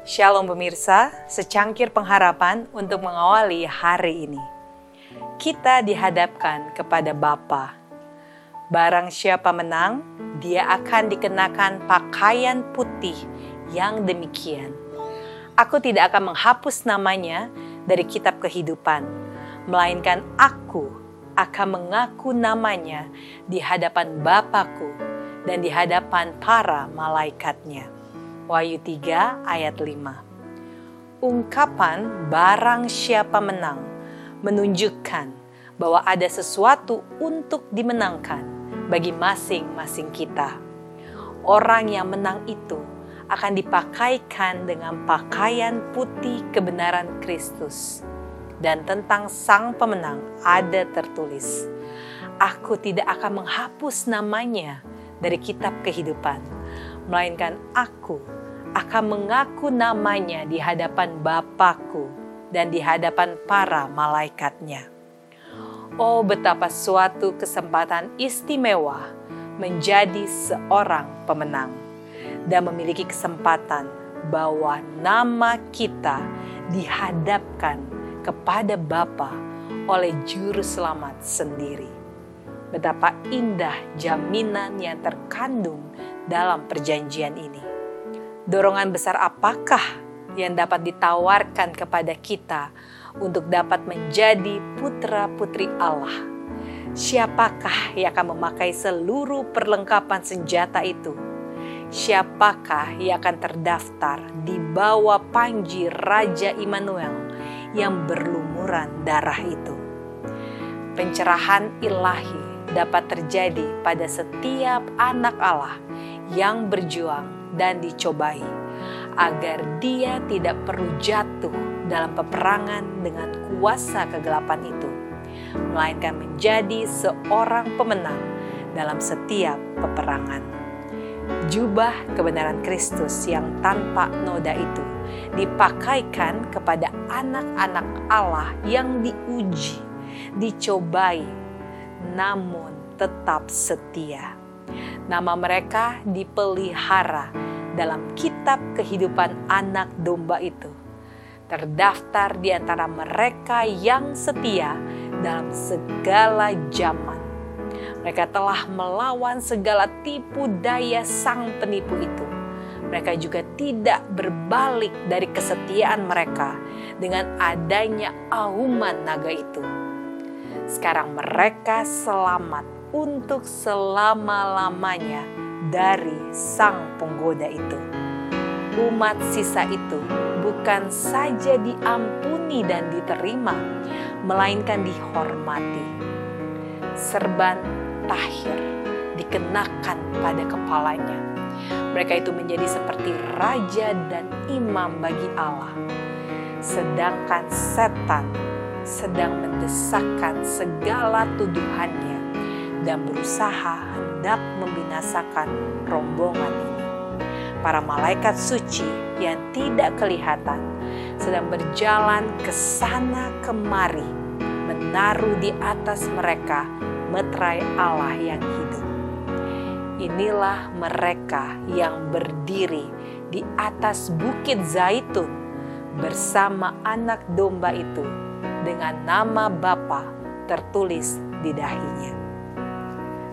Shalom pemirsa, secangkir pengharapan untuk mengawali hari ini. Kita dihadapkan kepada Bapa. Barang siapa menang, dia akan dikenakan pakaian putih yang demikian. Aku tidak akan menghapus namanya dari kitab kehidupan, melainkan aku akan mengaku namanya di hadapan Bapakku dan di hadapan para malaikatnya. Wahyu 3 ayat 5. Ungkapan barang siapa menang menunjukkan bahwa ada sesuatu untuk dimenangkan bagi masing-masing kita. Orang yang menang itu akan dipakaikan dengan pakaian putih kebenaran Kristus. Dan tentang sang pemenang ada tertulis, Aku tidak akan menghapus namanya dari kitab kehidupan, melainkan aku akan mengaku namanya di hadapan Bapakku dan di hadapan para malaikatnya. Oh betapa suatu kesempatan istimewa menjadi seorang pemenang dan memiliki kesempatan bahwa nama kita dihadapkan kepada Bapa oleh juru selamat sendiri. Betapa indah jaminan yang terkandung dalam perjanjian ini dorongan besar apakah yang dapat ditawarkan kepada kita untuk dapat menjadi putra-putri Allah? Siapakah yang akan memakai seluruh perlengkapan senjata itu? Siapakah yang akan terdaftar di bawah panji Raja Immanuel yang berlumuran darah itu? Pencerahan ilahi dapat terjadi pada setiap anak Allah yang berjuang dan dicobai, agar dia tidak perlu jatuh dalam peperangan dengan kuasa kegelapan itu, melainkan menjadi seorang pemenang dalam setiap peperangan. Jubah kebenaran Kristus yang tanpa noda itu dipakaikan kepada anak-anak Allah yang diuji, dicobai, namun tetap setia Nama mereka dipelihara dalam kitab kehidupan anak domba itu. Terdaftar di antara mereka yang setia dalam segala zaman. Mereka telah melawan segala tipu daya sang penipu itu. Mereka juga tidak berbalik dari kesetiaan mereka dengan adanya auman naga itu. Sekarang mereka selamat untuk selama-lamanya dari sang penggoda itu. Umat sisa itu bukan saja diampuni dan diterima, melainkan dihormati. Serban tahir dikenakan pada kepalanya. Mereka itu menjadi seperti raja dan imam bagi Allah. Sedangkan setan sedang mendesakkan segala tuduhannya dan berusaha hendak membinasakan rombongan ini. Para malaikat suci yang tidak kelihatan sedang berjalan ke sana kemari, menaruh di atas mereka meterai Allah yang hidup. Inilah mereka yang berdiri di atas bukit Zaitun bersama anak domba itu dengan nama Bapa tertulis di dahinya.